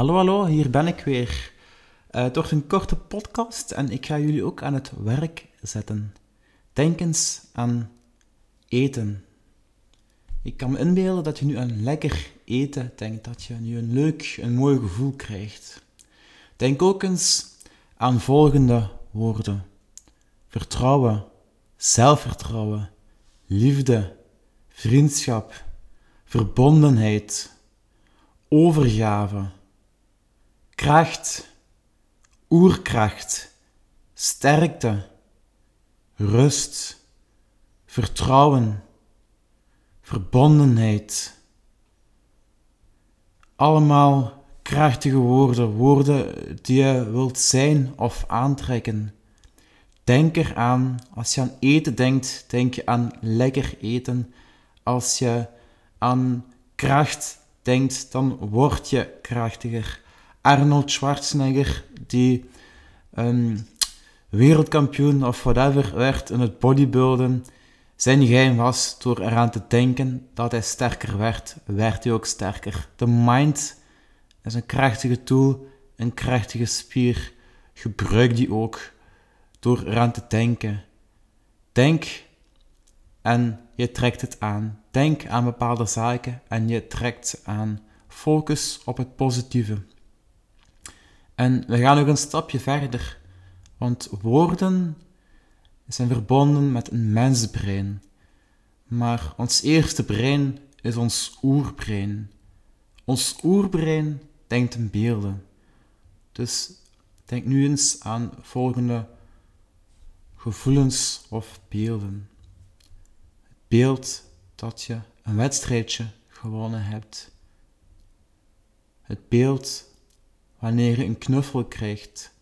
Hallo, hallo, hier ben ik weer. Uh, het wordt een korte podcast en ik ga jullie ook aan het werk zetten. Denk eens aan eten. Ik kan me inbeelden dat je nu aan lekker eten denkt, dat je nu een leuk, een mooi gevoel krijgt. Denk ook eens aan volgende woorden: vertrouwen, zelfvertrouwen, liefde, vriendschap, verbondenheid, overgave kracht, oerkracht, sterkte, rust, vertrouwen, verbondenheid. Allemaal krachtige woorden, woorden die je wilt zijn of aantrekken. Denk eraan, als je aan eten denkt, denk je aan lekker eten. Als je aan kracht denkt, dan word je krachtiger. Arnold Schwarzenegger, die um, wereldkampioen of whatever werd in het bodybuilden. Zijn geheim was door eraan te denken dat hij sterker werd, werd hij ook sterker. De mind is een krachtige tool, een krachtige spier. Gebruik die ook door eraan te denken. Denk en je trekt het aan. Denk aan bepaalde zaken en je trekt ze aan. Focus op het positieve. En we gaan nog een stapje verder, want woorden zijn verbonden met een mensbrein. Maar ons eerste brein is ons oerbrein. Ons oerbrein denkt in beelden. Dus denk nu eens aan volgende gevoelens of beelden. Het beeld dat je een wedstrijdje gewonnen hebt. Het beeld wanneer je een knuffel krijgt.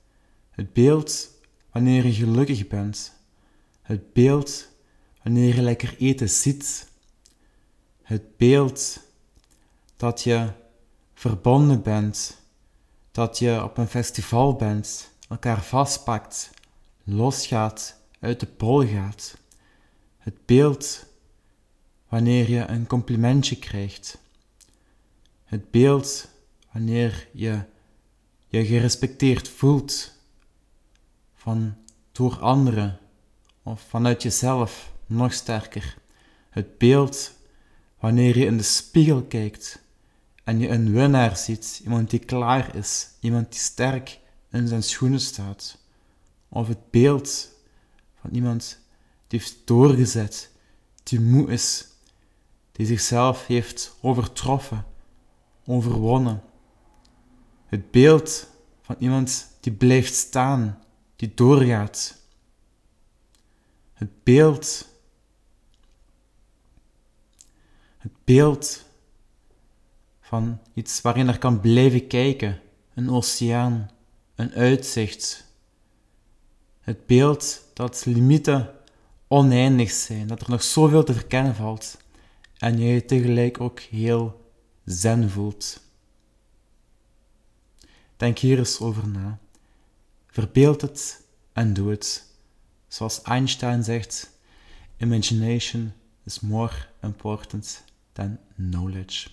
Het beeld wanneer je gelukkig bent. Het beeld wanneer je lekker eten ziet. Het beeld dat je verbonden bent. Dat je op een festival bent, elkaar vastpakt, losgaat, uit de pol gaat. Het beeld wanneer je een complimentje krijgt. Het beeld wanneer je je gerespecteerd voelt van door anderen of vanuit jezelf nog sterker. Het beeld wanneer je in de spiegel kijkt en je een winnaar ziet, iemand die klaar is, iemand die sterk in zijn schoenen staat. Of het beeld van iemand die heeft doorgezet, die moe is, die zichzelf heeft overtroffen, overwonnen. Het beeld van iemand die blijft staan, die doorgaat. Het beeld. Het beeld van iets waarin er kan blijven kijken, een oceaan, een uitzicht. Het beeld dat limieten oneindig zijn, dat er nog zoveel te verkennen valt en je je tegelijk ook heel zen voelt. Denk hier eens over na. Verbeeld het en doe het. Zoals Einstein zegt: Imagination is more important than knowledge.